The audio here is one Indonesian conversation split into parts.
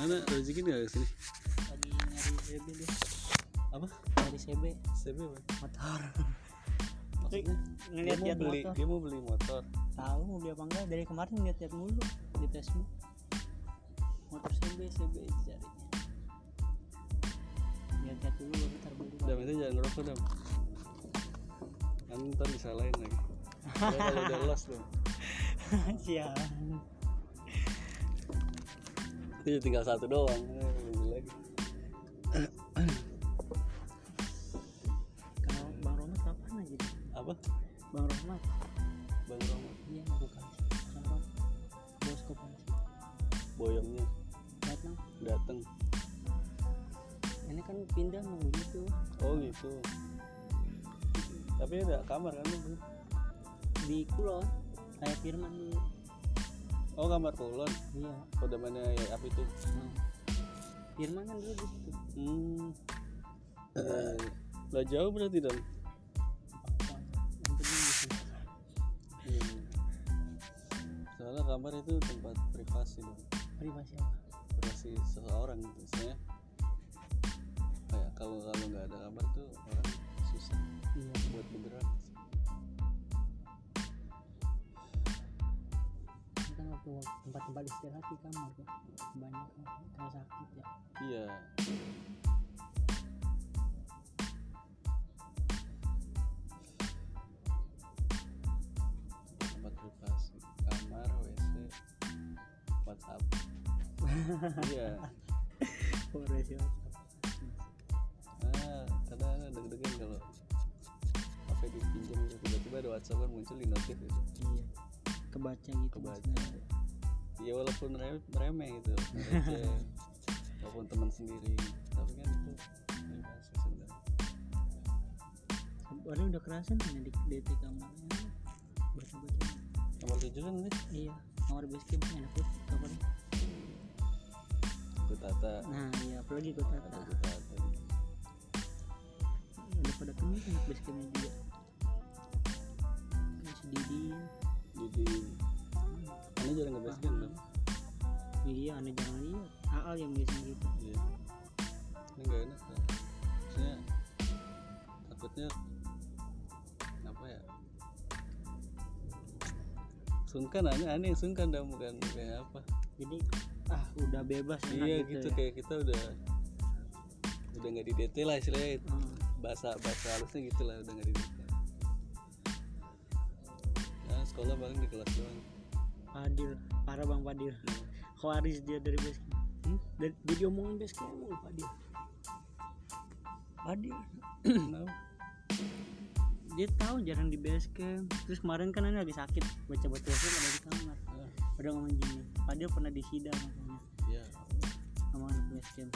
mana rezeki nggak ke sini lagi nyari CB deh apa? Nyari CB CB apa? Motor. Maksudnya dia ngeliat mau beli motor. dia mau beli motor. Tahu mau beli apa enggak? Dari kemarin lihat lihat mulu di Facebook. Motor CB CB carinya lihat lihat dulu ntar beli. Dam itu jangan ngerokok dam. Kan ntar disalahin lagi. Kalau udah los dong itu tinggal satu doang lah jauh berarti situ. Hmm. soalnya kamar itu tempat privasi dong privasi apa? Privasi seseorang gitu misalnya kayak kalau kalau nggak ada kamar tuh orang susah iya. buat bergerak. Kan waktu tempat-tempat istirahat di kamar kok banyak karena sakit ya. Iya kamar wc whatsapp. Iya. Ya ah kadang ada deg-degan kalau apa dipinjam gitu tiba-tiba ada whatsapp kan muncul di notif gitu iya. Kebaca gitu Kebaca. maksudnya. ya walaupun remeh, remeh gitu. Walaupun teman sendiri. Tapi kan itu privasi sebenarnya. Padahal udah kerasan kan di DT kamarnya. Baca-baca nomor tujuh kan nih iya kamar base camp enak tuh kamarnya ku tata. Nah iya apalagi kota ada ku tata. Udah pada kemis anak base campnya juga si Didin jadi ini jarang ke basecamp dong iya aneh jangan lihat Aal yang biasanya gitu. Iya. Ini nggak enak kan maksudnya takutnya apa ya sungkan aneh aneh sungkan dah bukan kayak apa jadi ah udah bebas iya gitu, gitu ya. kayak kita udah udah nggak di DT lah istilahnya Hmm. bahasa bahasa halusnya gitu lah udah nggak di DT ya sekolah paling di kelas doang Fadil parah bang Fadil Khawaris dia dari base camp Hmm? dari dia diomongin base camp mulu Fadil Fadil Kenapa? Dia tahu jarang di base camp. Terus kemarin kan ini lagi sakit baca baca telepon ada di kamar. Ah, udah ngomong gini. Fadil pernah disidang katanya. Iya. Sama anak base camp.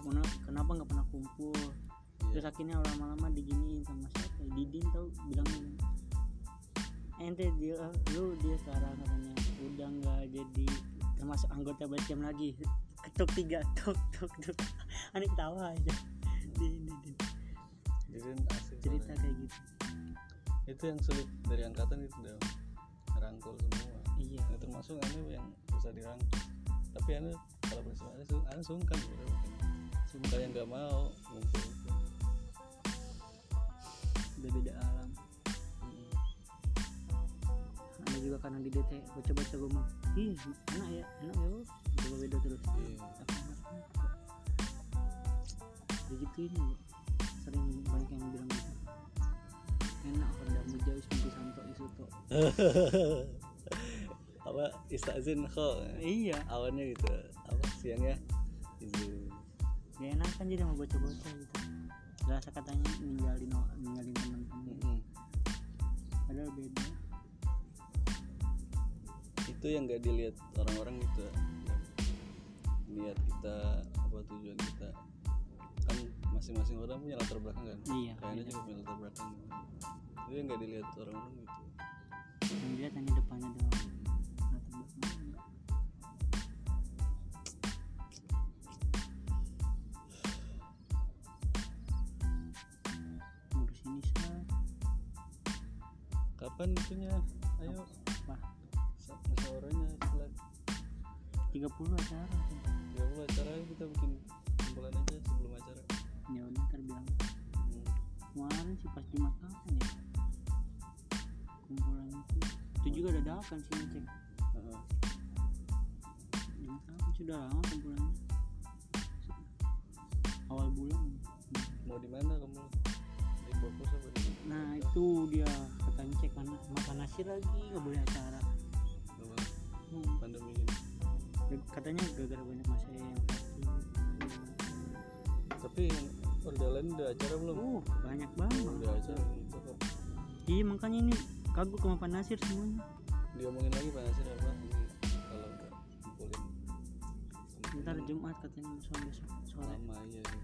Kena- kenapa nggak pernah kumpul? Terus iya akhirnya lama-lama diginiin sama siapa? Didin tahu bilang ente dia lu dia sekarang katanya udah nggak jadi termasuk anggota basecamp lagi. Ketuk tiga tuk tuk tuk. Aneh ketawa aja. Din, din, din. jadi asik cerita kayak gitu. Itu yang sulit dari angkatan itu udah merangkul semua. Iya. Nah, termasuk anu yang bisa dirangkul. Tapi anu kalau bersama anu, anu sungkan bro sungkan. Yang nggak mau ngumpul udah beda alam. Ada juga karena di DT baca-baca gue mah ih enak ya enak ya coba beda terus. Iya. Begitu ini sering banyak yang bilang gitu enak kalau mujawis mungkin santo isuto. Apa istazin kok? Iya. Awannya gitu. Apa siangnya? Izin gak enak kan jadi mau baca-baca gitu. Rasa katanya ninggalin ninggalin teman-teman Mm-mm. padahal beda. Itu yang nggak dilihat orang-orang gitu. Lihat kita apa tujuan kita. Kan masing-masing orang punya latar belakang kan? Iya kayaknya juga punya latar belakang yang nggak dilihat orang-orang gitu. Yang dilihat hanya depannya doang. Kapan itunya? Ayo. Apa? Musyawarahnya setelah 30 acara. Tuh. ya udah acara kita bikin kumpulan aja sebelum acara. Ya udah ntar bilang. Hmm. kemarin sih pas jumat kapan ya kumpulan itu itu juga dadakan sih ngecek Heeh. jumat kapan sudah lama kumpulannya. Awal bulan. Mau di mana kamu? Di fokus apa di nah itu dia kata ngecek karena makan nasi lagi nggak boleh acara. Hmm. pandemi. Ini katanya gara-gara banyak masa yang sakit tapi yang lain udah acara belum? Uh banyak banget. Udah acara itu kok iya makanya ini kagok sama Pak Nasir semuanya diomongin lagi pak Nasir apa? Kalau udah kumpulin ntar Jumat katanya besok besok sore lama iya. Gitu.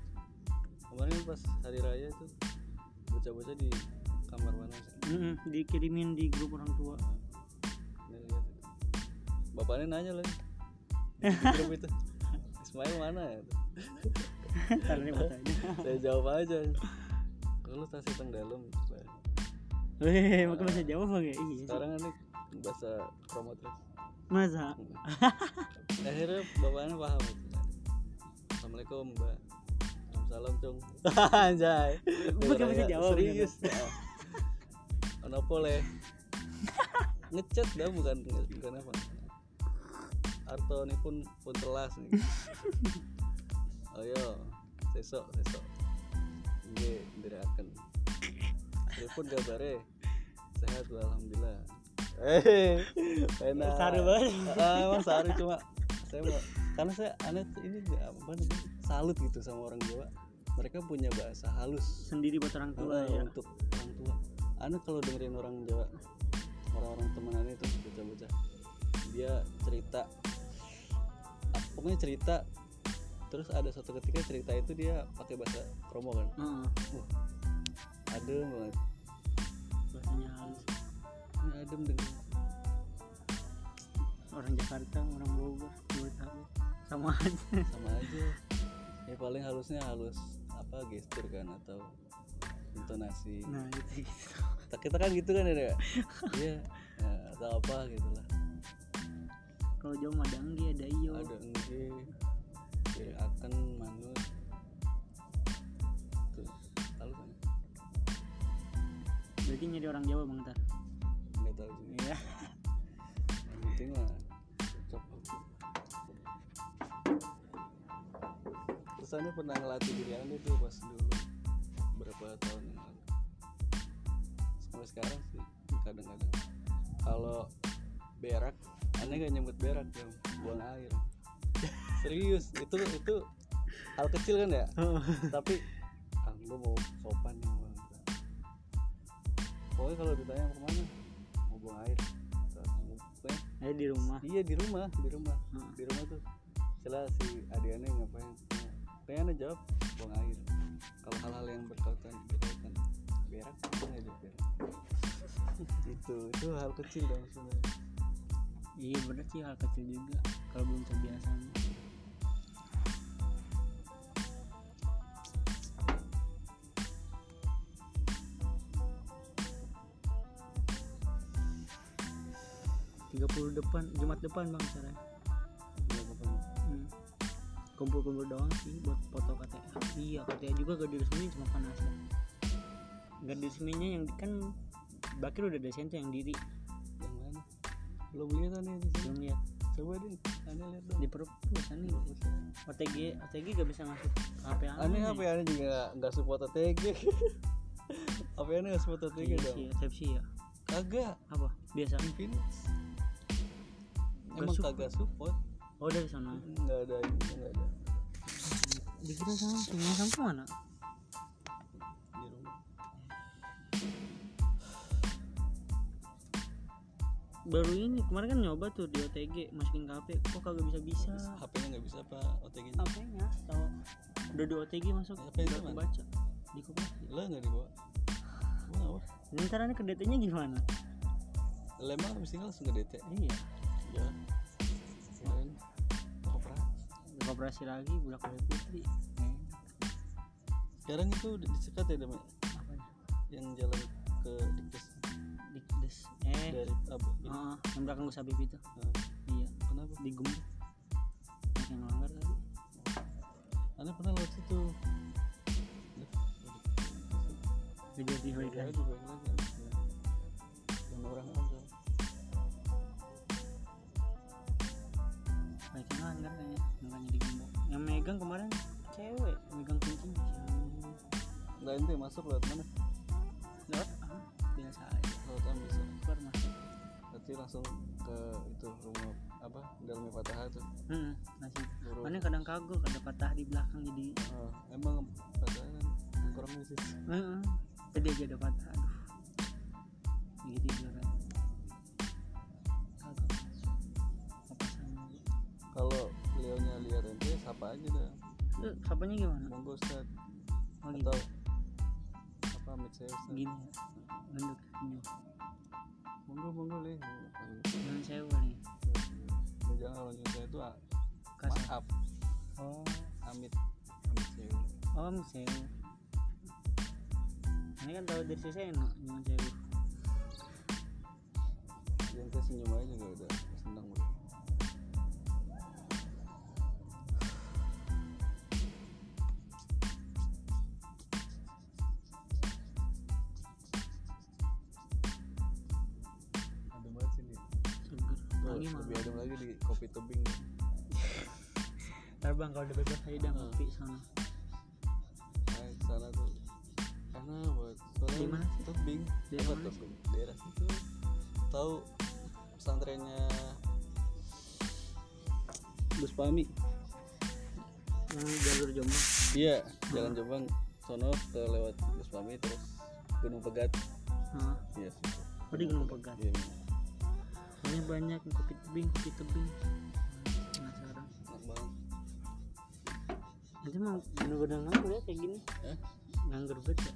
kemarin pas hari raya itu bocah-bocah di kamar mana sih? Mm-mm, dikirimin di grup orang tua. Lihat. Bapaknya nanya lagi. Grup itu. Ismail mana ya? Saya jawab aja. Kalau tas hitam dalam Weh, makan bahasa Jawa bang ya? Iya sekarang ini bahasa promoter Masa? akhirnya bapaknya paham. Assalamualaikum mbak. Salam cung. Anjay. Pakai bahasa Jawa, serius. Kenapa le? Ngechat dah bukan bukan apa. Arto ini pun pun telas nih. Ayo sesok sesok. Ini dirakan telepon kabare sehat gua alhamdulillah. Eh enak. Saru banget. ah, emang saru cuma saya mau karena saya aneh ini apa namanya salut gitu sama orang Jawa mereka punya bahasa halus. Sendiri buat orang tua Ah, ya. untuk orang tua. Aneh kalau dengerin orang Jawa orang-orang temenan itu bocah-bocah dia cerita pokoknya cerita terus ada satu ketika cerita itu dia pakai bahasa promo kan. Heeh, adem banget bahasanya halus. ini adem dengan Orang Jakarta, orang Bogor, buat aku sama aja. sama aja ya paling halusnya halus apa gestur kan atau intonasi Nah itu. kita, kita kan gitu kan ya iya ya, atau apa gitu lah Kalau Jawa mah ada iyo. ada engge Nyari orang Jawa bang ntar. nggak tahu juga. Iya. yang penting mah cocok. Anda pernah ngelatih diri anda tuh pas dulu berapa tahun yang lalu. Sampai sekarang sih kadang-kadang. Kalau berak aneh gak nyebut berak yang buang air. Serius itu itu hal kecil kan ya? Tapi ah gue mau sopan. nih pokoknya kalau ditanya mau ke mana mau buang air Pokoknya Ayo di rumah. iya di rumah di rumah Heeh. di rumah tuh celah si adiannya ngapain pengen jawab buang air kalau hal-hal yang berkaitan berkaitan berak apa aja berak itu itu hal kecil dong sebenarnya Iya bener sih hal kecil juga. Kalau belum terbiasa. Mah. tiga puluh depan Jumat depan bang caranya Iya, hmm. kumpul-kumpul doang sih buat foto KTA iya KTA juga gak diresmiin cuma panasnya gak diresminya yang kan Bakir udah ada sento yang diri. Yang mana? Belum lihat aneh belum lihat. Coba deh aneh lihat dong. Di perpus aneh OTG OTG gak bisa masuk. HP aneh ya aneh juga nggak- support OTG apa aneh nggak support OTG Iya dong. Type-C ya. Kagak. Apa? Biasa. Infinix emang support. kagak support. Oh dari sana. Nggak ada ini nggak ada. Dikira Samsung Samsung mana di rumah. Baru ini kemarin kan nyoba tuh di OTG masukin ke HP kok kagak bisa bisa? HP-nya nggak bisa apa OTG nya HP-nya tahu udah di OTG masuk HP udah mana? kebaca. Di koperasi lah nggak dibawa. Gua apa ntar aneh ke DT-nya gimana? Habis tinggal langsung ke DT iya ya kemarin operasi di koperasi lagi budak kali putri. Sekarang itu udah disekat ya Dam? apa yang jalan ke Dikes dikdes. Eh. Dari apa ini. Ah, yang belakang gue sabib itu. Nah, iya. Kenapa? Di Banyak yang melanggar tadi. Anda pernah lewat situ balik lagi anaknya. Dan orang aja Baikin langgar kayaknya Makanya digembok Yang megang kemarin cewek Megang kuncinya siapa? Nggak ente masuk lewat mana? Lewat ah, biasa aja Lewat ambis ya? Keluar masuk Berarti langsung ke itu rumah apa dalamnya patah tuh Hmm, masih. Makanya kadang kagok ada patah di belakang jadi Oh, emang patah kan kurang sih Heeh. Tadi aja ada patah Sapanya gimana? monggo Ustad Oh gitu. atau apa amit saya Ustad Gini ya Gendut senyum monggo monggo leh Jangan sewa nih. Ya, jangan nyuruh saya itu Kasar. maaf. Oh. Amit amit saya Oh sewu Ini kan tahu dari saya enak Jangan sewu yang senyum aja gak udah Lagi mah. lebih adem lagi di kopi tebing Ntar bang kalau udah bebas aja udah ngopi sana. Nah, sana tuh karena buat soalnya Di mana sih? tebing Daerah mana tebing daerah situ. Tahu pesantrennya Gus Pami. Yang jalur jombang. Iya jalan Jombang sono ke lewat Gus Pami terus Gunung Pegat. Hah iya situ. Oh di Gunung Pegat? Iya Ini banyak yang kopi tebing kopi tebing. Penasaran enak banget. Nanti mau bener-bener nganggur ya kayak gini. Hah? Nganggur banget ya?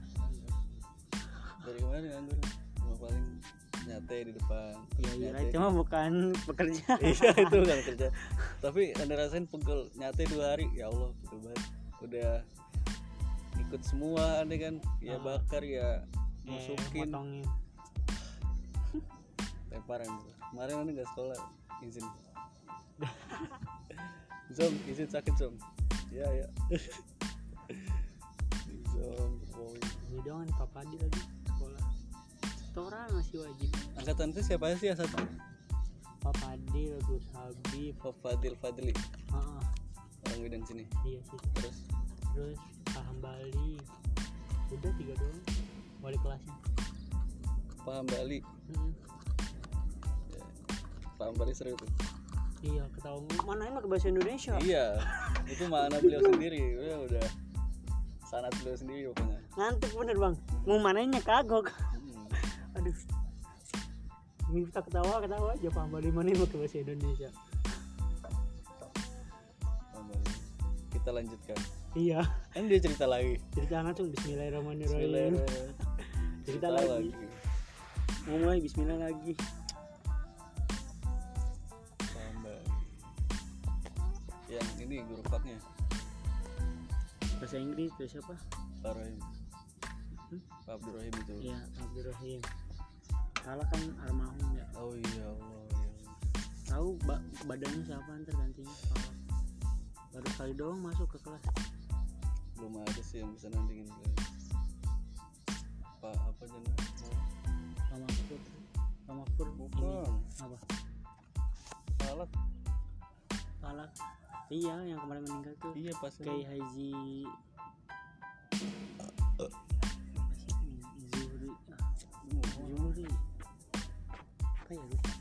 Dari kemarin nganggur. Cuma paling nyate di depan. Iya iya cuma bukan pekerja. Iya itu kan kerja tapi anda rasain pegel nyate dua hari. Ya Allah pegel banget. Udah ikut semua anda kan? Ya Ah. bakar ya Eh, masukin. Potongin lemparan gitu. kemarin anda nggak sekolah izin. Zom izin sakit Zom. Ya ya Zom boy. Ini doang nih Papa Adi lagi sekolah. Setoran masih wajib. Angkatan itu siapa sih yang satu? Papa Adi Gus Habib. Fadil Fadli. Heeh, orang Widang sini. Iya sih. Terus? Terus Paham Bali Udah tiga doang Wali kelasnya. Paham Bali Mm-mm. Paham Bali seru tuh Iya ketawa Mana emang ke bahasa Indonesia? Iya itu mana beliau sendiri. Udah udah sanat beliau sendiri pokoknya. Ngantuk bener bang. Mau mananya kagok. Hmm. Aduh. Ini kita ketawa ketawa aja Paham Bali mana emang ke bahasa Indonesia? Kita lanjutkan. Iya. Kan dia cerita lagi. Cerita langsung Bismillahirrahmanirrahim. Bismillah. Cerita lagi. Mau mulai Bismillah lagi ini guru paknya Bahasa Inggris bahasa apa? Pak Rohim. Hmm? Pak Abdurrahim itu. Iya Abdurrahim Salah kan almarhum ya? Oh iya Allah ya. Tahu ba- badannya siapa ntar gantinya? Salah. Baru kali doang masuk ke kelas. Belum ada sih yang bisa nandingin Pak apa jenah Pak Mahfud. Pak Mahfud. Ini bukan apa? salah Salah Iya yang kemarin meninggal tuh. Iya pas Kayak Haji Zuhri. Ah, Zuhri. Apa ya lupa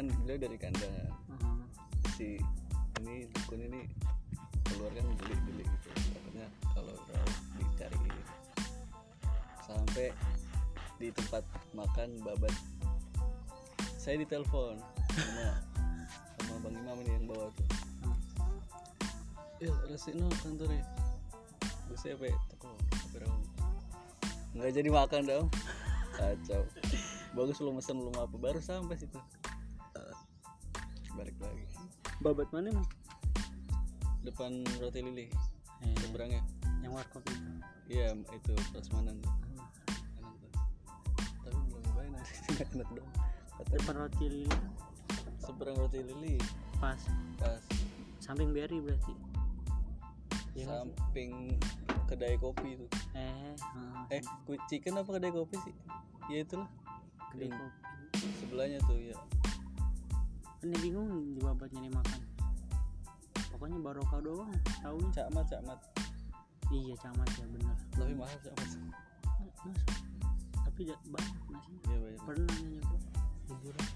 kan beliau dari kandang Ah, si ini dukun ini keluar kan beli beli gitu takutnya kalau rawa dicari sampai di tempat makan babat saya ditelepon sama sama bang imam ini yang bawa tuh ya resik no kantor ya Terus apa ya? Teko? Nggak jadi makan dong. Kacau. Bagus lu mesen belum apa baru sampai situ. Balik lagi. babat mana mah Depan roti lili. eh, Seberangnya. yang warkop itu Iya, itu prasmanan. Enak tuh. Tapi belum nyobain nanti enak dong. Kata depan roti lili seberang roti lili pas pas samping berry berarti Iya sih? samping kedai kopi itu. eh ah, Eh, ku- chicken apa kedai kopi sih? Ya itulah. kedai kopi Sebelahnya tuh ya. Ini bingung di babat nyari makan pokoknya barokah doang tahu Cakmat, cakmat. iya camat ya bener Tapi mahal cakmat. masa tapi banyak nasi Iya banyak. pernah nyoba liburan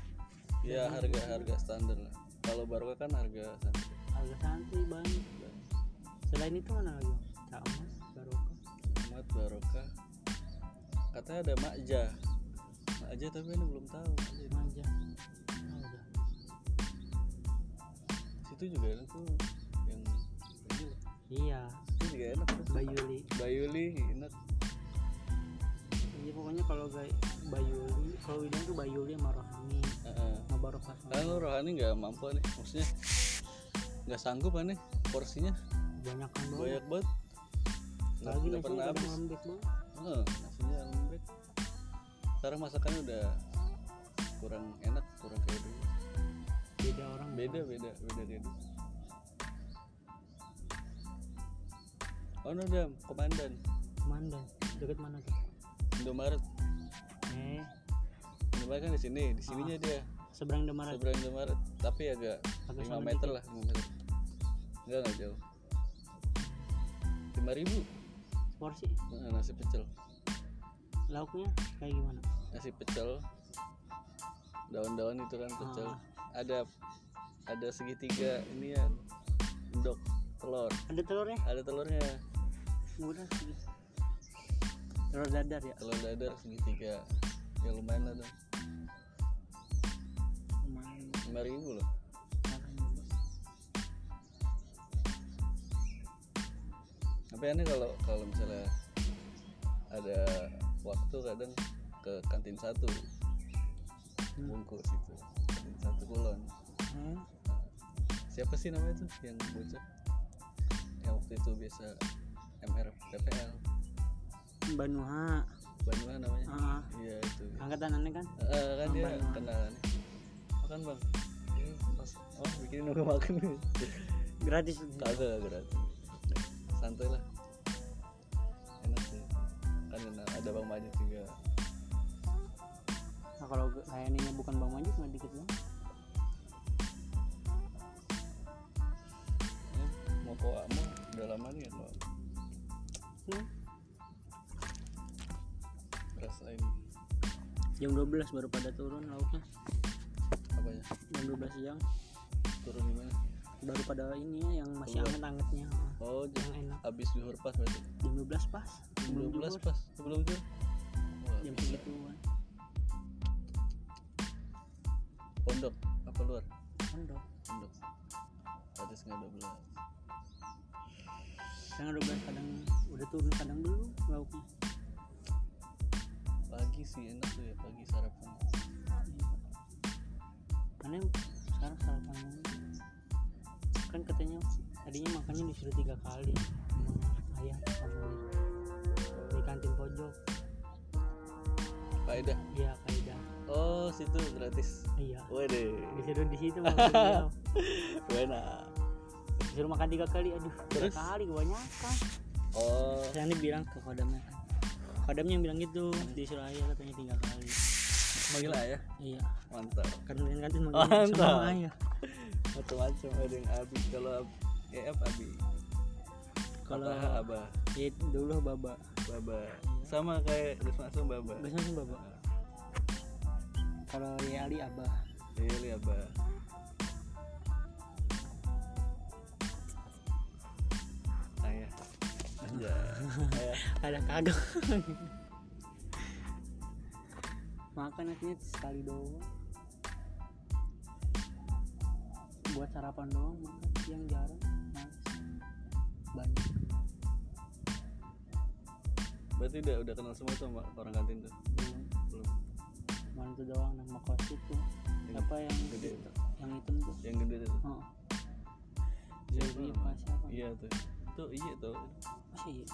Ya harga harga standar lah. Kalau barokah kan harga standar. harga santai banyak selain itu mana lagi camat barokah Cakmat barokah. Katanya ada makja. Makja tapi ini belum tahu. Makja. Situ juga enak tuh yang ini iya Itu juga enak tuh. Bayuli Bayuli enak. iya pokoknya kalau gay Bayuli kalau Widang tuh Bayuli sama Rohani sama barokah Kan lu rohani nggak mampu nih, maksudnya nggak sanggup nih porsinya banyak kan banget banyak banget. Nggak lagi nggak pernah habis. lembek banget Heeh, nasinya lembek. Sekarang masakannya udah kurang enak, kurang kayak dulu. Beda orang Beda, beda, beda kayak dulu. Oh no dam, komandan Mandan deket mana tuh Indomaret. eh Indomaret kan di sini, di sininya dia seberang Demarat seberang Indomaret, tapi agak Agak 5 sana meter dikit. lah, 5 meter. Enggak enggak jauh. 5000 porsi Nah, nasi pecel. lauknya kayak gimana Nasi pecel. Daun-daun itu kan pecel. Ah. Ada ada segitiga ini ya. Endok telur. ada telurnya Ada telurnya. sih telur dadar ya Telur dadar segitiga. Ya lumayan lah tuh. lumayan 5000 loh. makan juga. Tapi aneh kalau kalau misalnya ada waktu kadang ke kantin satu bungkus itu satu kulon Hmm. siapa sih namanya tuh yang bocah? Yang waktu itu biasa MR PPL Banuha. Banyuwan namanya. Iya itu. Angkatan aneh kan? Eh, kan dia Banyuwan. kenalan. Makan bang? Ini pas oh bikinin nunggu makan. Gratis. Kagak kagak gratis. Santai lah. Enak sih. Kan ada bang Majid juga kalau kayak ininya bukan bang Manjuk nggak dikit bang ini mau kok mau udah lama nih ya kok hmm. rasain jam 12 baru pada turun lauknya. Apanya? Jam 12 siang. Turun gimana baru pada ini ya yang masih anget-angetnya. Oh yang enak habis zuhur pas berarti? jam 12 pas jam Sebelum 12 zuhur, pas? Sebelum zuhur? Jam segituan pondok apa luar? Pondok pondok atas nggak 12 yang 12 kadang udah turun kadang belum lauknya. Pagi sih enak tuh ya pagi sarapan. Karena sekarang sarapan kan katanya tadinya makannya disuruh tiga kali. Ayah sama di, kantin pojok. Faedah. Iya kaidah oh situ gratis. Iya. Waduh, disuruh di situ beliau. enak. disuruh makan tiga kali aduh tiga kali kebanyakan. Oh, saya ini bilang ke kodamnya. Kan kodamnya yang bilang gitu disuruh ayah katanya tiga kali. Manggil ayah, iya. Mantap. kan kantin kantin Mantap. manggilnya sama ayah. Macam-macam ada yang abi, kalau ab- eh apa abi, kalau Abah, abah, ya dulu baba. Baba, sama kayak langsung baba. sih baba kalau ya Ali abah? Iya, li abah. Ayah, aja, ayah. ada kagak. Makan akhirnya sekali doang. Buat sarapan doang makan siang jarang. Males banyak. Berarti udah udah kenal semua tuh sama orang kantin tuh cuman itu doang nama kos itu. Yang siapa yang gede itu? yang hitam tuh? Yang gede itu? Oh. Namanya? apa siapa? Iya tuh. Tuh iya tuh. Masih iya.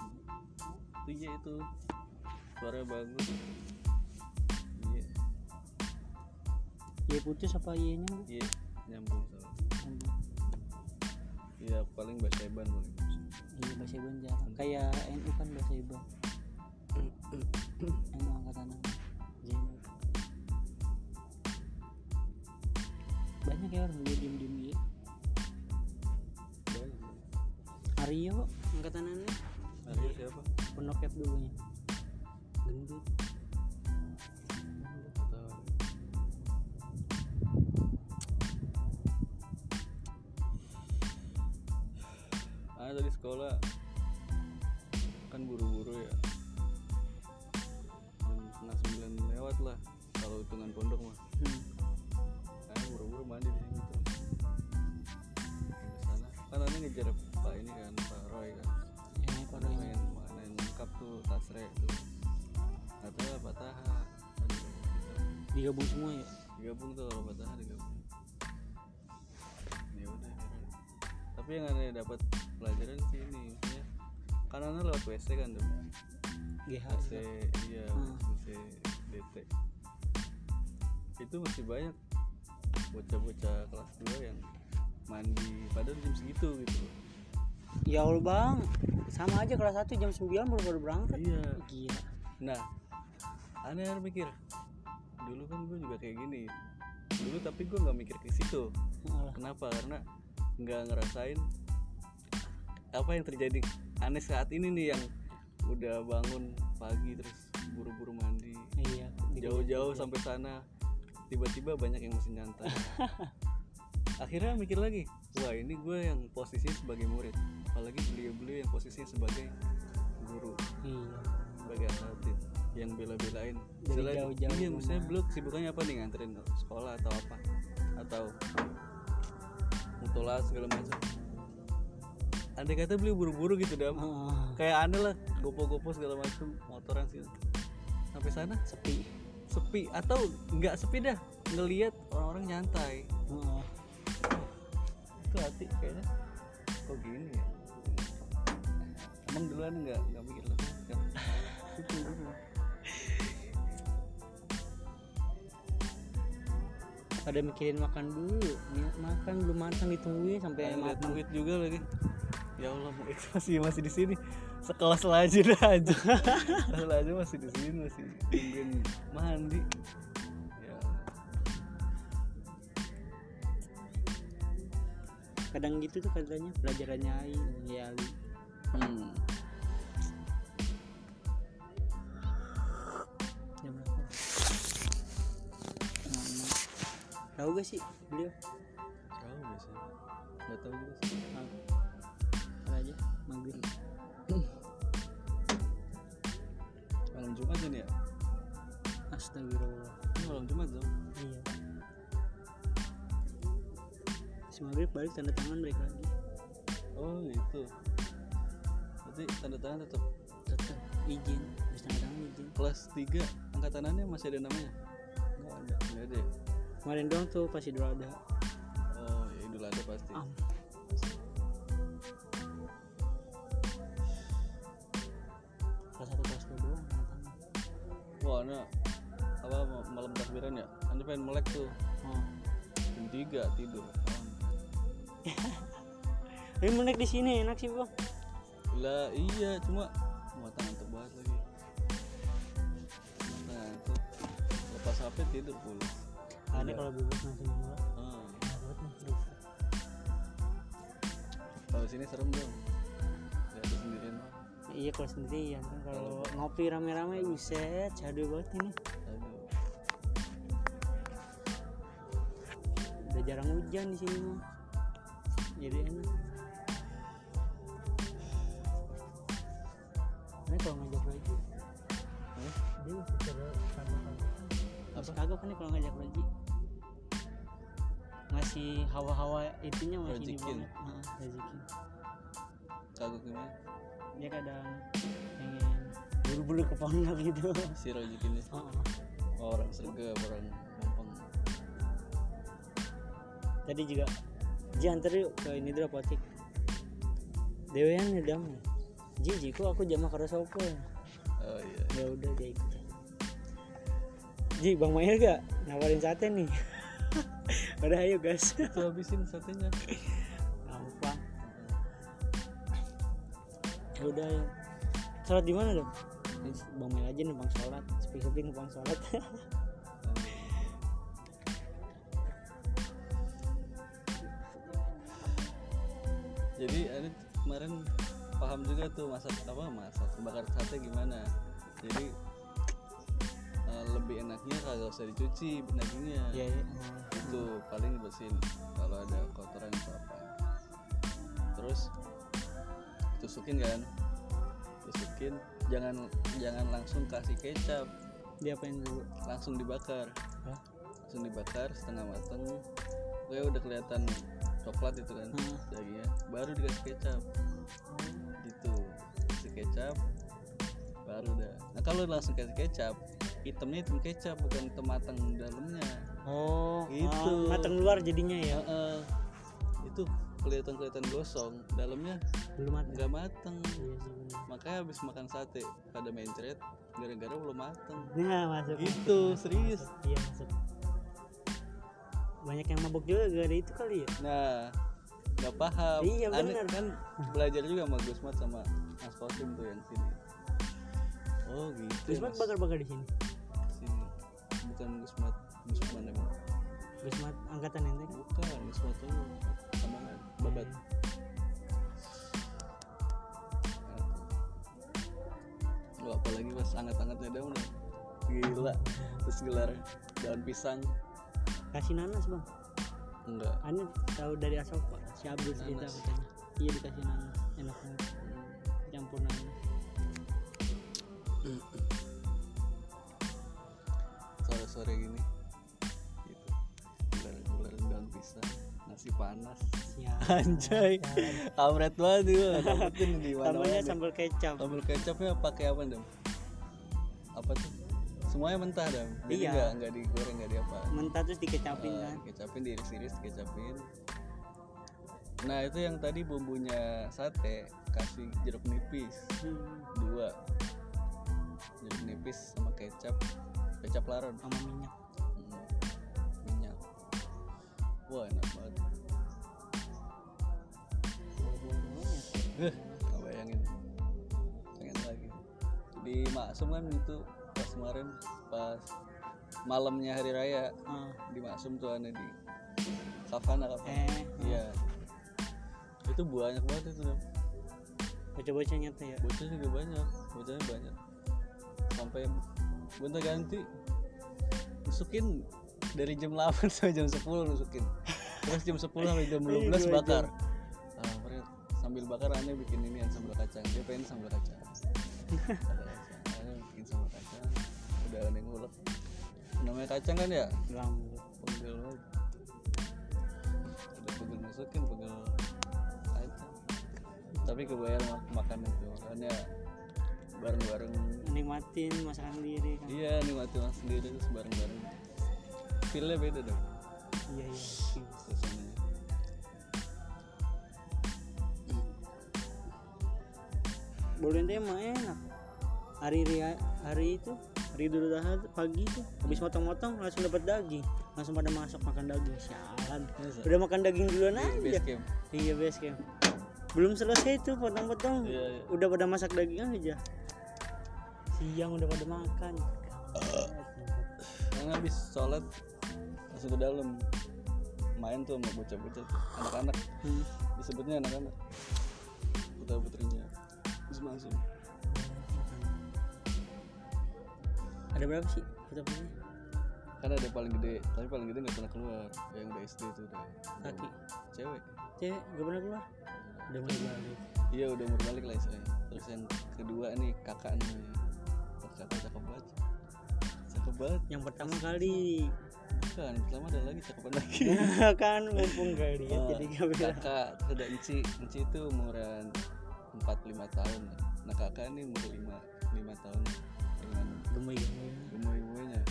Tuh iya itu. Suaranya bagus. Iya. Iya putus apa iya nya iya nyambung. Soalnya iya paling bahasa Eban paling iya bahasa Iban jarang. Kayak NU kan bahasa Iban. NU angkatan enam. Banyak ya orang dia diem diem dia banyak Aryo angkatan aneh Arya siapa? Penokep dulunya gendut. Ah tadi sekolah. Kan buru-buru ya. Jam setengah sembilan lewat lah kalau hitungan pondok mah. Hmm. Ngejar Pak ini kan, Pak Roy kan. ini Pada pada main main lengkap tuh tasre tuh. Nggak tahu Pak Taha. Gitu. digabung semua ya Digabung tuh kalau Pak Taha digabung. Ya udah. akhirnya. Tapi yang aneh dapat pelajaran sih ini, kan aneh lewat WC kan tuh. GH WC iya Hmm. WC DT. Itu masih banyak bocah-bocah kelas 2 yang mandi padahal jam segitu gitu. Ya Allah bang. Sama aja kelas 1 jam 9 baru baru berangkat. Iya. Gila. Nah aneh aneh mikir. Dulu kan gue juga kayak gini. Dulu tapi gue nggak mikir ke situ. Kenapa? Karena nggak ngerasain apa yang terjadi. Aneh saat ini nih yang udah bangun pagi terus buru-buru mandi. Iya jauh-jauh sampai sana. Tiba-tiba banyak yang masih nyantai akhirnya mikir lagi wah ini gue yang posisinya sebagai murid. Apalagi beliau-beliau yang posisinya sebagai guru iya sebagai asatid yang bela-belain. Misalnya- jauh-jauh iya rumah. misalnya beliau kesibukannya apa nih? Nganterin sekolah atau apa? Atau mutola segala macam. Andai kata beliau buru-buru gitu dam. Heeh. kayak aneh lah gopo-gopo segala macam motoran sih. Sampai sana? Sepi. Sepi. Atau nggak sepi dah ngelihat orang-orang nyantai. Heeh. Itu hati kayaknya. Kok gini ya? Emang duluan nggak nggak mikir lebih itu pada mikirin makan dulu Ni- makan belum matang ditungguin sampai lihat matang. muhid juga lagi. Ya Allah muhid masih masih di sini. Sekelas lajin aja kelas lajin masih di sini masih nungguin mandi kadang gitu tuh katanya pelajarannya Ai ya. Hmm. jam berapa Mama. tahu gak sih beliau? Tahu biasanya nggak tahu juga sih. Ntar aja? Maghrib malam Jumat kan ya? Astagfirullah. Malam Jumat dong Habis maghrib balik tanda tangan balik lagi. Oh gitu. Berarti tanda tangan tetap? Tetap izin habis tanda tangan izin. Kelas 3 angkatanannya masih ada namanya? Nggak ada. Nggak ada ya? kemarin doang tuh pas idul adha. Oh ya idul adha pasti. Am. kelas satu kelas dua doang tanda tangan wah apa ma- malam takbiran ya? Anda pengen melek tuh. Oh. jam 3 tidur Tapi menek di sini enak sih bang. lah iya cuma mata ngantuk banget lagi mata ngantuk lepas HP tidur pulas Ada kalau bebas langsung nih. Aduh. kalau sini serem dong lihat sendirian mah Iya kalau sendirian kan kalau ngopi rame-rame buset jadul banget ini. aduh Udah jarang hujan di sini mah. Jadi enak. Ini kalau ngajak lagi, Hah? dia masih sama Masih kagak kan nih kalau ngajak lagi. Masih hawa-hawa itunya masih ini banget. Heeh, rezekin. kagak gimana dia kadang pengen buru-buru ke pondok gitu si oh, oh. orang sergap orang gampang tadi juga Ji antar yuk ke ini dulu apotik. Dewean ya damai Ji Ji kok aku jama karo sopo ya? Oh iya. Ya udah dia ikut. Ji Bang Mail gak nawarin sate nih? Udah ayo guys. Itu habisin satenya. Gampang. Ya udah ya sholat di mana dong Bang Mail aja numpang sholat. Sepi-sepi numpang sholat jadi ini kemarin paham juga tuh masak apa masak bakar sate gimana. Jadi eh, lebih enaknya kagak usah dicuci dagingnya. Ya, ya. itu paling bersihin kalau ada kotoran atau apa. Terus tusukin kan? Tusukin jangan jangan langsung kasih kecap. Diapain dulu? Langsung dibakar. Hah? langsung dibakar setengah mateng. Kayak udah kelihatan coklat itu kan Hmm. dagingnya. Baru dikasih kecap. Gitu kasih kecap baru udah nah kalau langsung kasih kecap hitamnya hitam kecap bukan hitam matang dalamnya. Oh Gitu. ah, matang luar jadinya ya? Heeh. itu kelihatan kelihatan gosong dalamnya belum matang. nggak mateng iya makanya habis makan sate pada mencret gara-gara belum mateng nah masuk. Gitu serius. Iya masuk banyak yang mabuk juga gara itu kali ya? Nah nggak paham. Iya, bener. kan belajar juga sama Gusmat sama Mas Kosim tuh yang sini. Oh gitu Gusmat bakar-bakar di sini? Sini. Bukan Gusmat Gusmat emang. Gusmat angkatan ente kan bukan Gusmat tuh sama babat. Wah, apalagi pas anget-angetnya daun ya. gila. Terus gelar daun pisang kasih nanas bang. Enggak. Ane tahu dari Asoka si Abdul cerita katanya. Iya dikasih nanas. Enak banget. Campur nanas sore-sore gini. Gitu. Gelar daun pisang nasi panas. Ya Anjay. Kamret banget itu dapetin di mana tambahnya sambal kecap. Sambal kecapnya pakai apa dong apa tuh semuanya mentah dong jadi Iya. nggak nggak digoreng nggak di apa mentah terus dikecapin Eh, kan? kecapin diiris-iris kecapin nah itu yang tadi bumbunya sate kasih jeruk nipis. Hmm, dua. Jeruk nipis sama kecap. Kecap laron sama minyak. Hmm, minyak. Wah enak banget. Eh, bayangin. Pengen lagi. Di Maksum kan itu pas kemarin pas malamnya hari raya Ah, di Maksum tuh ada di Savana Savana eh. Iya. Itu banyak banget itu Dam. bocah-bocah nyata ya? Bocah juga banyak bocahnya banyak. Sampai gonta ganti nusukin dari jam 8 sampai jam 10 nusukin terus jam 10 sampai jam 12 Iya, dua jam. bakar. Ah, sambil bakar aneh bikin ini sambal kacang. Dia pengen sambal kacang. Sambal kacang. Bikin sambal kacang udah aneh ngulek. Namanya kacang kan ya? Gambut pegel udah pegel masukin pegel kacang. Tapi kebayar mak makan itu makanya bareng-bareng. Nikmatin masakan sendiri kan. Iya nikmati mas sendiri terus bareng-bareng. Feelnya beda dong. Iya iya suasananya. Boleh enak. Hari hari itu hari Idul Adha pagi itu habis motong-motong langsung dapat daging. Langsung pada masak makan daging sialan. Udah makan daging duluan Di aja. base camp. Iya base camp. Belum selesai tuh potong-potong. Iya iya. Udah pada masak daging aja. Siang udah pada makan. Karena habis sholat langsung ke dalam. Main tuh sama bocah-bocah tuh, anak-anak. Hmm. disebutnya anak-anak. Putra putrinya. Terus langsung ada berapa sih foto-fotonya kan ada paling gede tapi paling gede nggak pernah keluar. Yang udah SD tuh udah kaki cewek. Cewek? Gak pernah keluar? Udah mulai balik. Iya udah umur balik lah istilahnya terus yang kedua nih kakak nih Wah, kakak cakep banget. Cakep banget. Yang pertama kali. Bukan pertama ada lagi cakepan lagi. Kan mumpung gak lihat Oh, jadi gak bilang. kakak ada Enci. Enci itu umuran 45 tahun. Nah kakak ini umur 5 lima tahun. Dengan gemoy gemoy gemoy-gemoynya.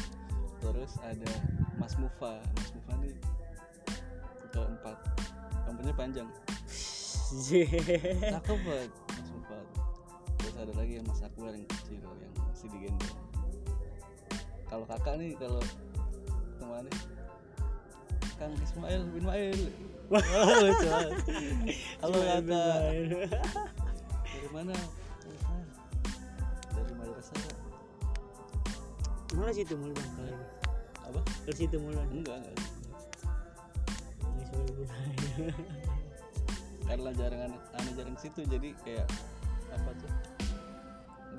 Terus ada Mas Mufa. Mas Mufa nih keempat rambutnya panjang. Cakep banget Mas Mufa. Terus ada lagi yang Mas Akbar yang kecil yang masih digendong kalau kakak nih kalau temannya Kang Ismail bin Mail. Halo kakak. Dari mana mana situ mulu bang kalau ini? apa? Ke situ mulu enggak enggak. Ini sebagai budaya. karena jarang anak jarang situ jadi kayak apa tuh?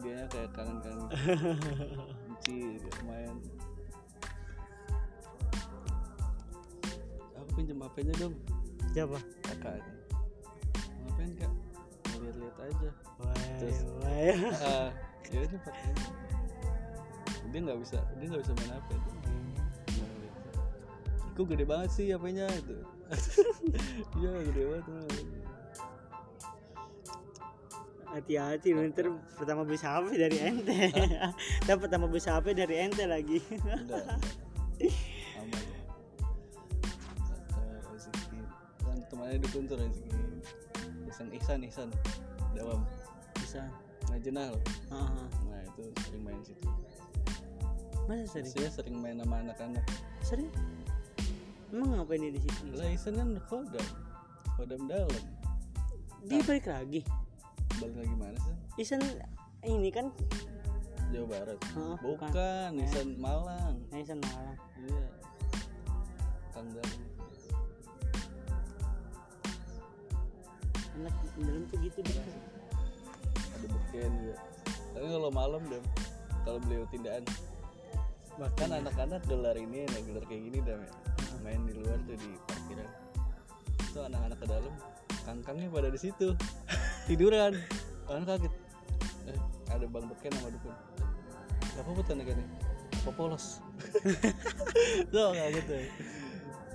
Dia kayak kangen kangen benci main. Aku pinjam HP-nya dong. Siapa? Kakak ngapain kak? Lihat-lihat aja. Wah Terus- wah ah ya ini pakai. Dia nggak bisa dia nggak bisa main HP itu. Kok gede banget sih HP-nya itu iya gede banget hati-hati ntar pertama beli HP dari ente. Dan pertama beli HP dari ente lagi. Kan temannya dukun tuh Rizky Ihsan Ihsan Ihsan. Dawam. Bisa nah jenal nah itu sering main situ masa sering? Saya sering main sama anak-anak. Sering? Emang ngapain dia di situ? Lah kan kodam. Kodam dalam. Dia balik lagi? Balik lagi mana sih? Isan ini kan? Jawa Barat. Heeh, bukan. Ihsan Malang. Nah, Isan Malang. Iya. Kang Dalam. Anak dalam tuh gitu deh ada beken juga tapi kalau malam deh kalau beliau tindakan kan anak-anak gelar ini nah gelar kayak gini dah ya. main di luar tuh di parkiran itu anak-anak ke dalam kangkangnya pada di situ. Tiduran. Kan kaget. Eh, ada bang beken sama dukun. Apa apa tanda kan apa polos? Tuh kaget tuh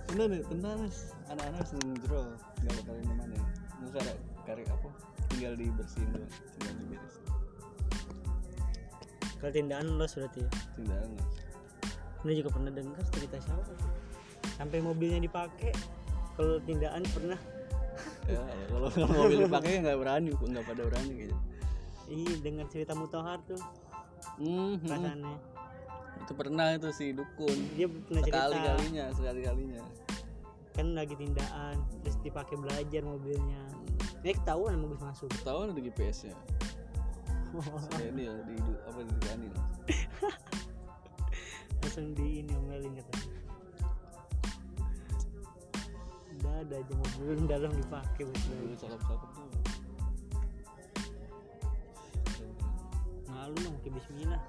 bener nih tenang Mas. anak-anak seneng jerol nggak bakal ini mana nggak kare kare apa? Tinggal dibersihin doang. Tinggal diberesin. Kalau tindakan los berarti ya? Tindakan Mas. Anda juga pernah dengar cerita siapa sampai mobilnya dipakai kalau tindakan pernah. Ya kalau kalau mobil dipakai nggak berani nggak pada berani gitu. Iya dengar cerita mutohar tuh Hmm, hmm. perasaannya. Itu pernah itu si dukun. Dia pernah cerita. Sekali kalinya sekali kalinya kan lagi tindakan terus dipakai belajar mobilnya. Ini ketahuan sama Gus masuk. Tahu ada GPS nya saya ini ya di apa di Dani langsung di ini omelin katanya udah ada aja mobil dalam dipakai dulu belajar cakep cakep tuh malu dong pakai Bismillah.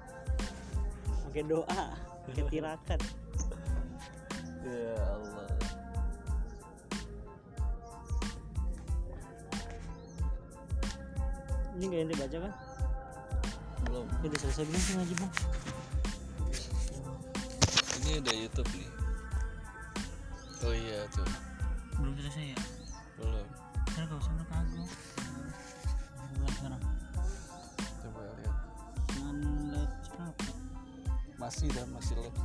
Pakai doa. Pakai tirakat. Ya Allah. Ini gak ente baca kan belum. Udah selesai belum sih ngaji bang ini ada YouTube nih. Oh iya tuh. Belum selesai ya? Belum. Sekarang gak usah kagok Buat sekarang? Coba lihat. Jangan lihat apa masih dah masih lihat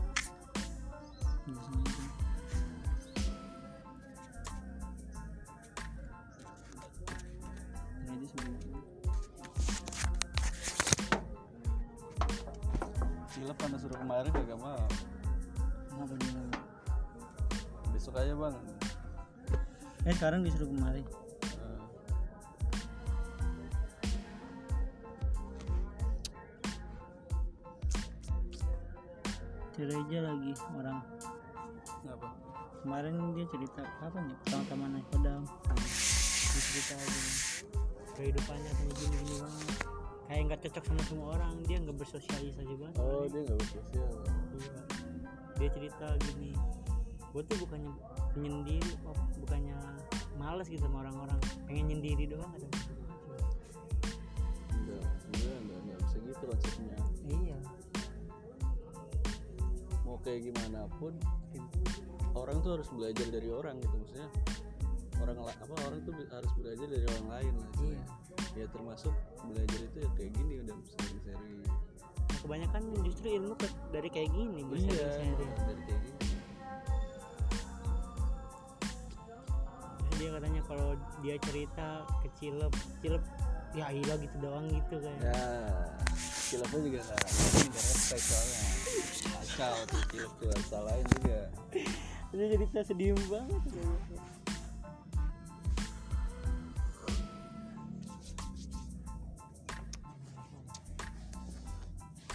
sekarang disuruh kemari. Gereja lagi orang. Kenapa? Kemarin dia cerita kapan ya? Pertama-tama naik kodam dia cerita aja. Kehidupannya kayak gini gini banget. Kayak nggak cocok sama semua orang. Dia nggak bersosialisasi banget. Oh dia nggak bersosial. Iya. dia cerita gini. Gue tuh bukannya penyendiri oh, bukannya males gitu sama orang-orang. Pengen nyendiri doang ada enggak enggak enggak enggak. Bisa gitu konsepnya. Iya. Mau kayak gimana pun orang tuh harus belajar dari orang gitu maksudnya. Orang apa orang tuh harus belajar dari orang lain lah iya. Ya termasuk belajar itu ya kayak gini udah sering-sering. Kebanyakan justru ilmu dari kayak gini iya dari kayak gini dia katanya kalau dia cerita ke Cilep Cilep ya ilah gitu doang gitu kan. Ya kilapnya juga nggak nggak respect soalnya. Kacau tuh kilap tuh salahin juga. Dia cerita sedih banget.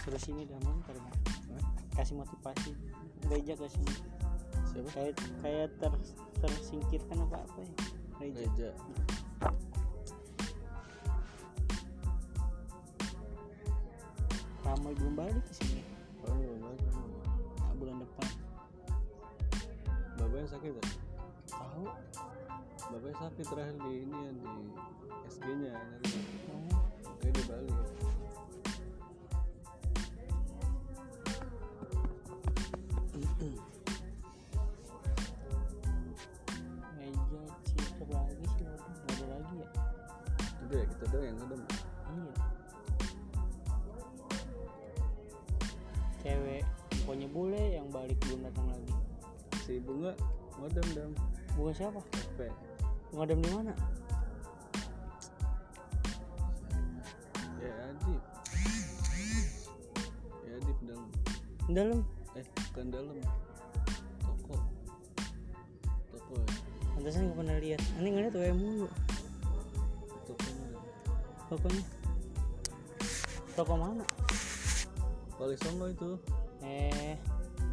Terus ini ntar Bang. kasih motivasi. Reja ke sini siapa? Kayak kayak ter tersingkirkan apa apa ya? Reja Reja Ramai belum balik ke sini. Oh iya bagus nah, bulan depan. Bapaknya sakit ya tahu. Bapaknya sakit terakhir di ini ya di SG nya. Nanti oh, kayak di Bali udah ya kita doang yang udah iya. Cewek pokoknya bule yang balik belum datang lagi. Si bunga modem dam bukan siapa? P ngadem di mana? Ya Adip. Ya Adip dalam Di dalam. Eh bukan dalam. Toko. Toko ya. Pantesan nggak pernah lihat. Ini ngeliat WM mulu pokoknya. Toko mana? Wali Songo itu. Eh.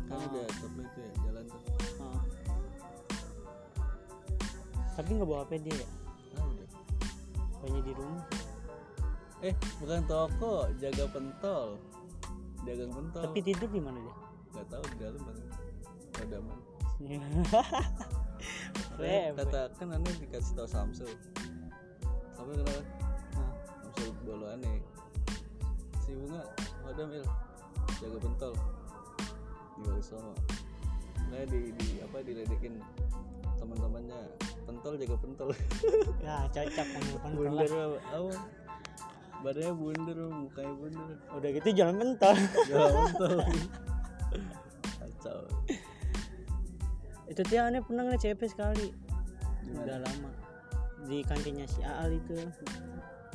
Kan Oh. udah toko itu ya jalan tuh. Oh. tapi nggak bawa HP dia ya? Ah udah. Pokoknya di rumah. Eh bukan toko jaga pentol. Dagang pentol. Tapi tidur di mana dia? Nggak tahu di dalam mana padaman Rem. kata kan aneh dikasih tahu Samsul apa kenapa? Nah, bolo aneh. Si bunga madam il jaga pentol. Di Wali Songo nah di, di apa diledekin teman-temannya. Pentol jaga pentol. Ya cocok pentol bundar apa? Badannya bundar mukanya bundar udah gitu jalan pentol. Jaga pentol. Kacau. Itu dia aneh pernah ngeliat CP sekali. Di udah lama. Di kantinnya si Aal itu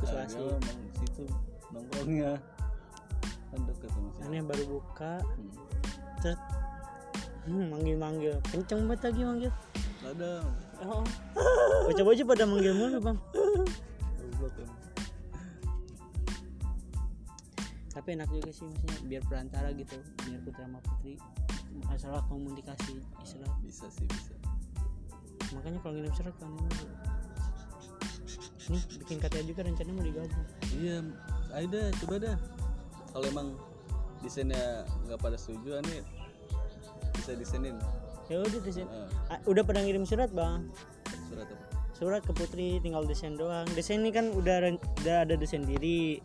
dia emang di situ nongkrongnya kan deket sama sini aneh baru buka. Hmm. terus hmm, manggil manggil kenceng banget lagi manggil. Ladang. Oh. bocah-bocah pada manggil mulu bang. Tapi enak juga sih maksudnya biar perantara gitu biar putra sama putri. Masalah komunikasi istilah. Bisa sih bisa. Makanya kalau ngirim surat kan ini nih bikin KTA juga rencananya mau digabung. Iya ayo dah coba dah kalau emang desainnya nggak pada setuju aneh bisa desainin. Ya udah desain. Ah, udah pada ngirim surat bang? Surat apa? Surat ke putri tinggal desain doang. Desain ini kan udah udah ada desain diri.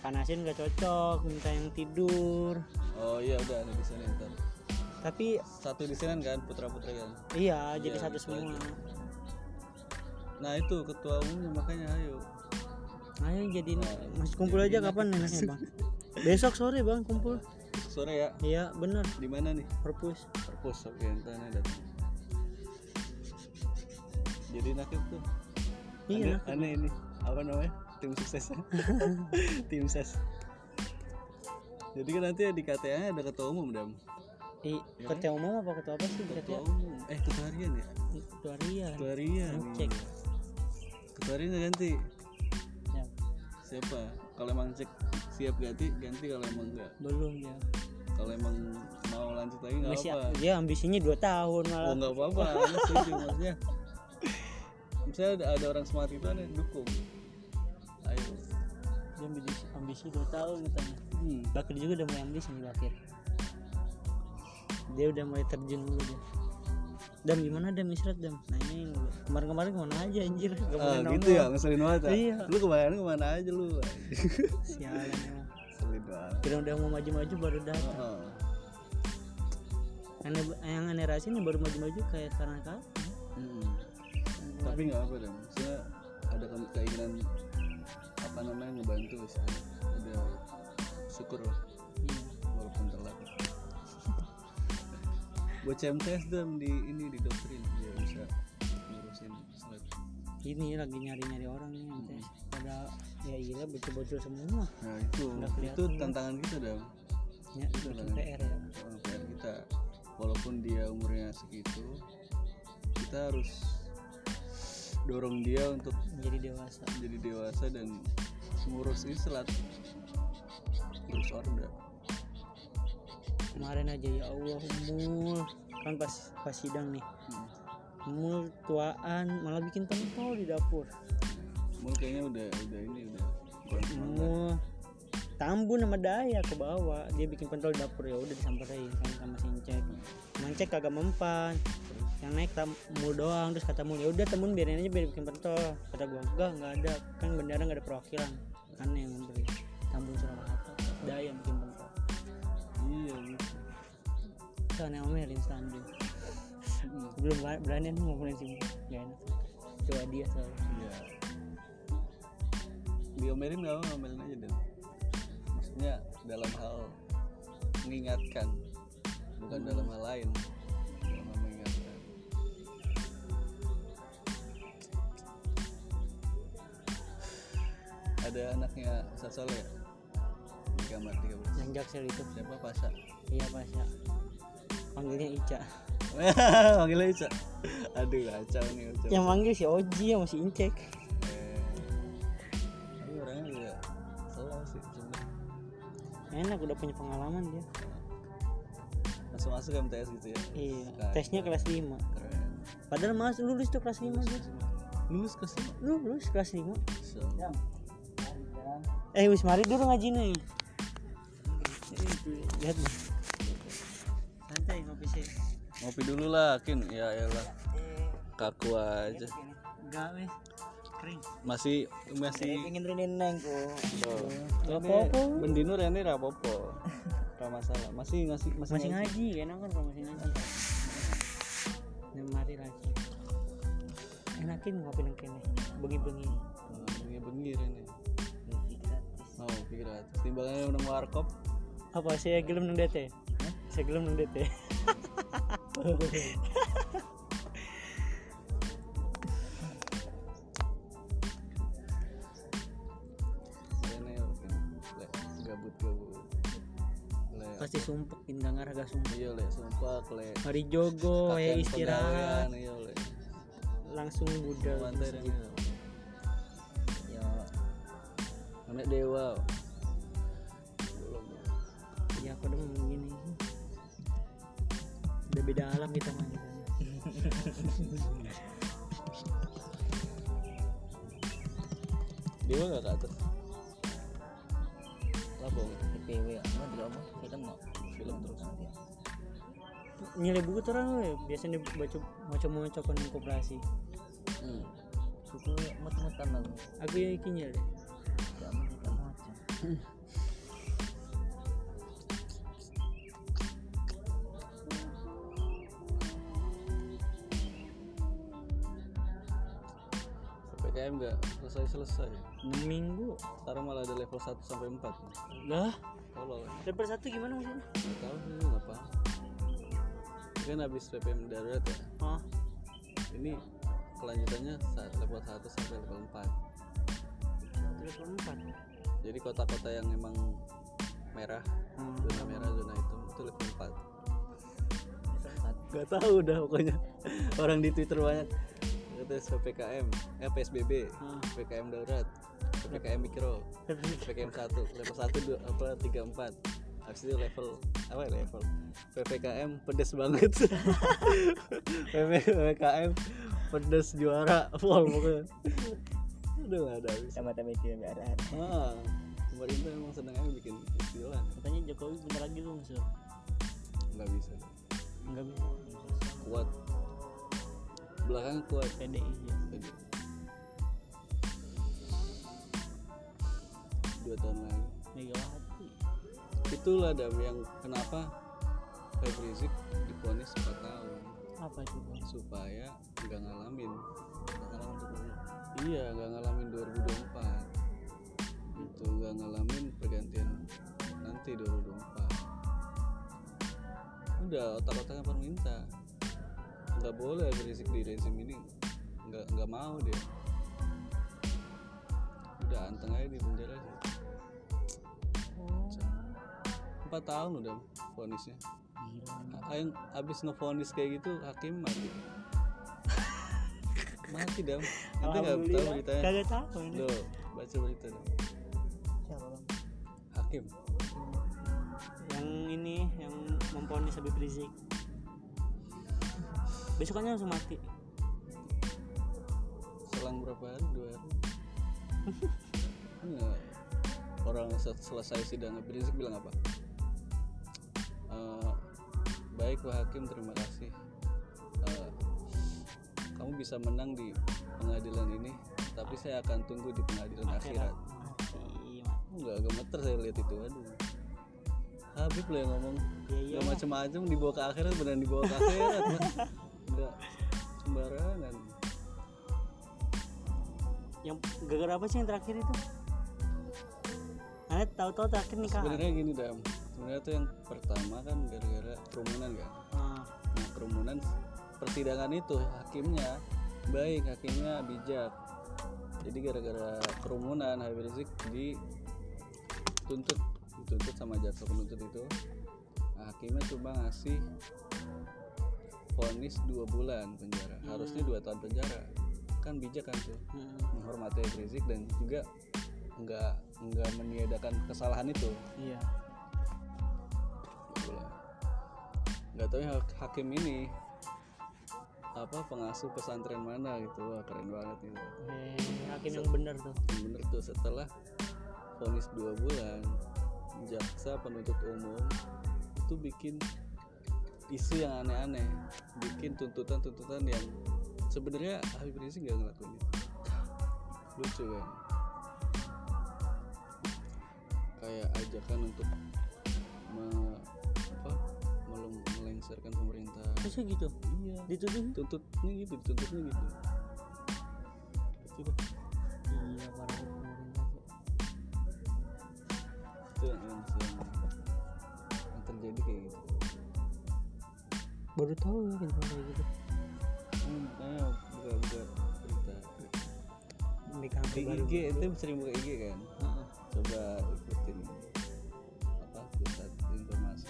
Panasin gak cocok minta yang tidur. Oh iya udah ada desainnya ntar. Tapi satu desainan kan putra putri kan? Iya jadi Iya, satu gitu semua. aja. Nah itu ketua umumnya makanya ayo. Ayo jadi Nah, masih kumpul aja kapan enaknya bang? Besok sore bang kumpul. Sore ya? Iya bener di mana nih? Perpus. Perpus oke ntar aneh datang jadi nakib tuh. Iya aneh, aneh ini. Apa namanya? Tim sukses. Tim ses jadi kan nanti di KTA ada ketua umum dam. Di Ya. ketua umum apa ketua apa sih ketua ketua umum. Eh ketua harian ya? Ketua harian. Ketua harian. Cek ketua harian nggak ganti. Ya, siapa? Kalau emang cek siap ganti ganti kalau emang enggak. Belum ya. Kalau emang mau lanjut lagi nggak apa dia ambisinya 2 tahun oh malah nggak apa-apa setuju maksudnya? Misalnya ada, ada orang smart itu aneh dukung. Ayo. Dia ambisi, ambisi 2 tahun katanya. Hmm. Bakir juga udah mulai ambisi nih Bakir dia udah mulai terjun dulu dia Dam gimana Dam istirahat Dam nanyain gua. kemarin-kemarin ke mana aja anjir? Ah, gitu ya ngeselin banget ya? Iya. lu kemarin ke mana aja lu? Sialan emang. Ngeselin banget. Kira udah mau maju-maju baru datang. Heeh. aneh yang aneh rasain nih baru maju-maju kayak karena kapan Hmm. tapi nggak apa dong maksudnya ada ke- keinginan apa namanya ngebantu sih. Ada syukur lah buat CMTS dong di ini di doktrin. Biar bisa ngurusin slide. Ini lagi nyari-nyari orang nih MTS pada ya iya bocil-bocil semua. Nah itu. Itu tantangan kita dong ya Itu. PR ya. PR kita walaupun dia umurnya segitu kita harus dorong dia untuk menjadi dewasa. jadi dewasa dan ngurus islat ngurus order kemarin aja ya Allah mul. Kan pas pas sidang nih. Mul tuaan malah bikin pentol di dapur. Mul kayaknya udah udah ini udah mul. Tambun sama daya ke bawah. Dia bikin pentol di dapur ya udah disamperin kan sama si Incek Mancek kagak mempan. Yang naik tamu doang. Terus kata mul ya udah temen biarin aja biar bikin pentol. Kata gua enggak enggak ada. Kan bendera enggak ada perwakilan. Aneh yang memberi tambun Surakarta daya bikin aneh omelin standing belum berani nih ngomongin sih gak enak. Coba dia soalnya iya. Diomelin apa? Ngomelin aja deh. Maksudnya dalam hal mengingatkan bukan dalam hal lain. Dalam hal mengingatkan. Ada anaknya Ustaz Soleh. Ya? di kamar 13 yang jaksel itu. Siapa? Pasha. Iya pas ya panggilnya Ica. Manggilnya Ica. Aduh kacau nih kacau. yang manggil si Oji yang masih Incek. Eh, ini orangnya juga slow sih sebenarnya enak udah punya pengalaman dia. Langsung masuk MTS gitu ya? Iya tesnya kelas 5 keren. Padahal mas lulus tuh kelas 5 dia lulus ke sini lulus kelas 5 so, eh wis mari dulu ngaji nih. Lihat nih. santai ngopi sih ngopi dulu lah kin. Ya elah kaku aja. Enggak wis. Kering. Masih masih pengen rinin neng kok. Apa-apa. bendino rene ra apa-apa. Ra masalah. Masih ngasih masih, masih ngaji. enak kan kalau masih ngaji. Mari lagi. Enakin ngopi nang kene bengi-bengi. Bengi bengi rene. Oh pikir timbangannya menang warkop. Apa saya gelem nang DT saya gelem nang DT pasti sumpek pindang harga sumpek iya le sumpah le hari jogo ya istirahat. iya le langsung budal. Mantai ya. Anak dewa beda alam kita mah gitu. dewa gak ke atas? Apa? PW apa drama film no film terus nyilai buku tuh orang we biasanya baca baca mau cokon koperasi. Hmm. suku mut-mutan lagu aku yang iki nyilai. Gak mau kita macam PPKM gak selesai selesai? 6 minggu. Sekarang malah ada level 1 sampai 4 lah? Tolol level satu gimana maksudnya? Nggak tahu sih nggak paham Ini kan habis PPM darurat ya? Oh ini kelanjutannya saat level 1 sampai level 4 level empat? Jadi kota-kota yang emang merah hmm. zona merah zona hitam itu level 4 tempat Gak tahu dah pokoknya. Orang di Twitter banyak katanya PPKM eh PSBB Hmm. PPKM darurat PPKM mikro PPKM 1 level 1 dua, apa 3 4 habis itu level apa ya level? PPKM pedes banget. PPKM pedes juara full pokoknya. Udah gak ada habis. Sama mikir nggak ada. Ah pemerintah emang seneng aja bikin istilah. Katanya Jokowi bentar lagi lungsur nggak bisa. Enggak bisa. Kuat belakang kuat PDI ya. Jadi, dua tahun lagi. Megawati. Itulah dam yang kenapa Habib Rizik diponis 4 tahun. Apa itu supaya nggak ngalamin. Nggak ngalamin iya nggak ngalamin 2024 itu nggak ngalamin pergantian nanti 2024 udah otak-otaknya perminta nggak boleh berisik di rezim ini. Nggak nggak mau dia udah anteng aja di penjara sih. Empat tahun udah vonisnya. Yang abis ngevonis kayak gitu hakim mati. Mati dam nanti nggak tahu beritanya. Kagak tahu ini. Loh, baca berita dong. Siapa bang? Hakim. Yang ini yang memponis Habib Rizik besokannya langsung mati. Selang berapa hari? Dua hari. Nggak. orang se- selesai sidang Habib Rizik bilang apa? Eh, baik Pak Hakim terima kasih. Eh, kamu bisa menang di pengadilan ini tapi saya akan tunggu di pengadilan akhirat. mati Enggak, agak gemeter saya lihat itu aduh. Habib lah yang ngomong. Ya iya Gak macem-macem dibawa ke akhirat beneran dibawa ke akhirat Mas. Enggak sembarangan. Yang gara-gara apa sih yang terakhir itu? Anda tahu-tahu terakhir nikah sebenarnya gini dam. Sebenarnya tuh yang pertama kan gara-gara kerumunan kan Ah, nah kerumunan persidangan itu hakimnya baik hakimnya bijak. Jadi gara-gara kerumunan Habib Rizik dituntut dituntut sama jaksa penuntut itu nah, hakimnya cuma ngasih vonis dua bulan penjara. Harusnya dua tahun penjara. Kan bijak kan tuh hmm, menghormati Rizik dan juga nggak nggak meniadakan kesalahan itu. Iya. Gitu nggak tahu ya hakim ini apa pengasuh pesantren mana gitu. Wah keren banget itu eh, hakim yang benar tuh. Yang bener tuh setelah vonis dua bulan jaksa penuntut umum itu bikin isu yang aneh-aneh. Bikin tuntutan-tuntutan yang sebenarnya Habib Rizik nggak ngelakuin itu. Lucu kan? Kayak ajakan untuk me- apa melengsarkan pemerintah. Terus gitu? Iya. Dituduh? Tuntutnya gitu tuntutnya gitu. Itu dah. Baru tahu ya gitu kayak gitu. Hmm, makanya buka buka berita di di baru IG itu sering buka IG kan? Heeh. coba ikutin apa pusat informasi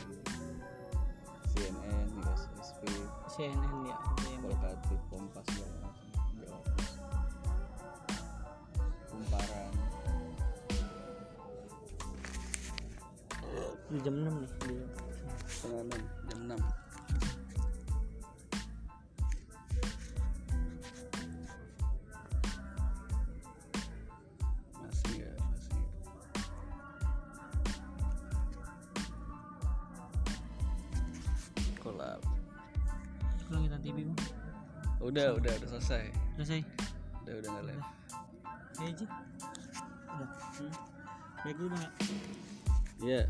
CNN Migas SP CNN ya yang Kolkatif Kompas kumparan. Di jam 6 nih enam. Jam enam udah udah udah selesai. Selesai? Udah udah nggak live ya aja. Udah. Hmm. baik dulu bang ya Iya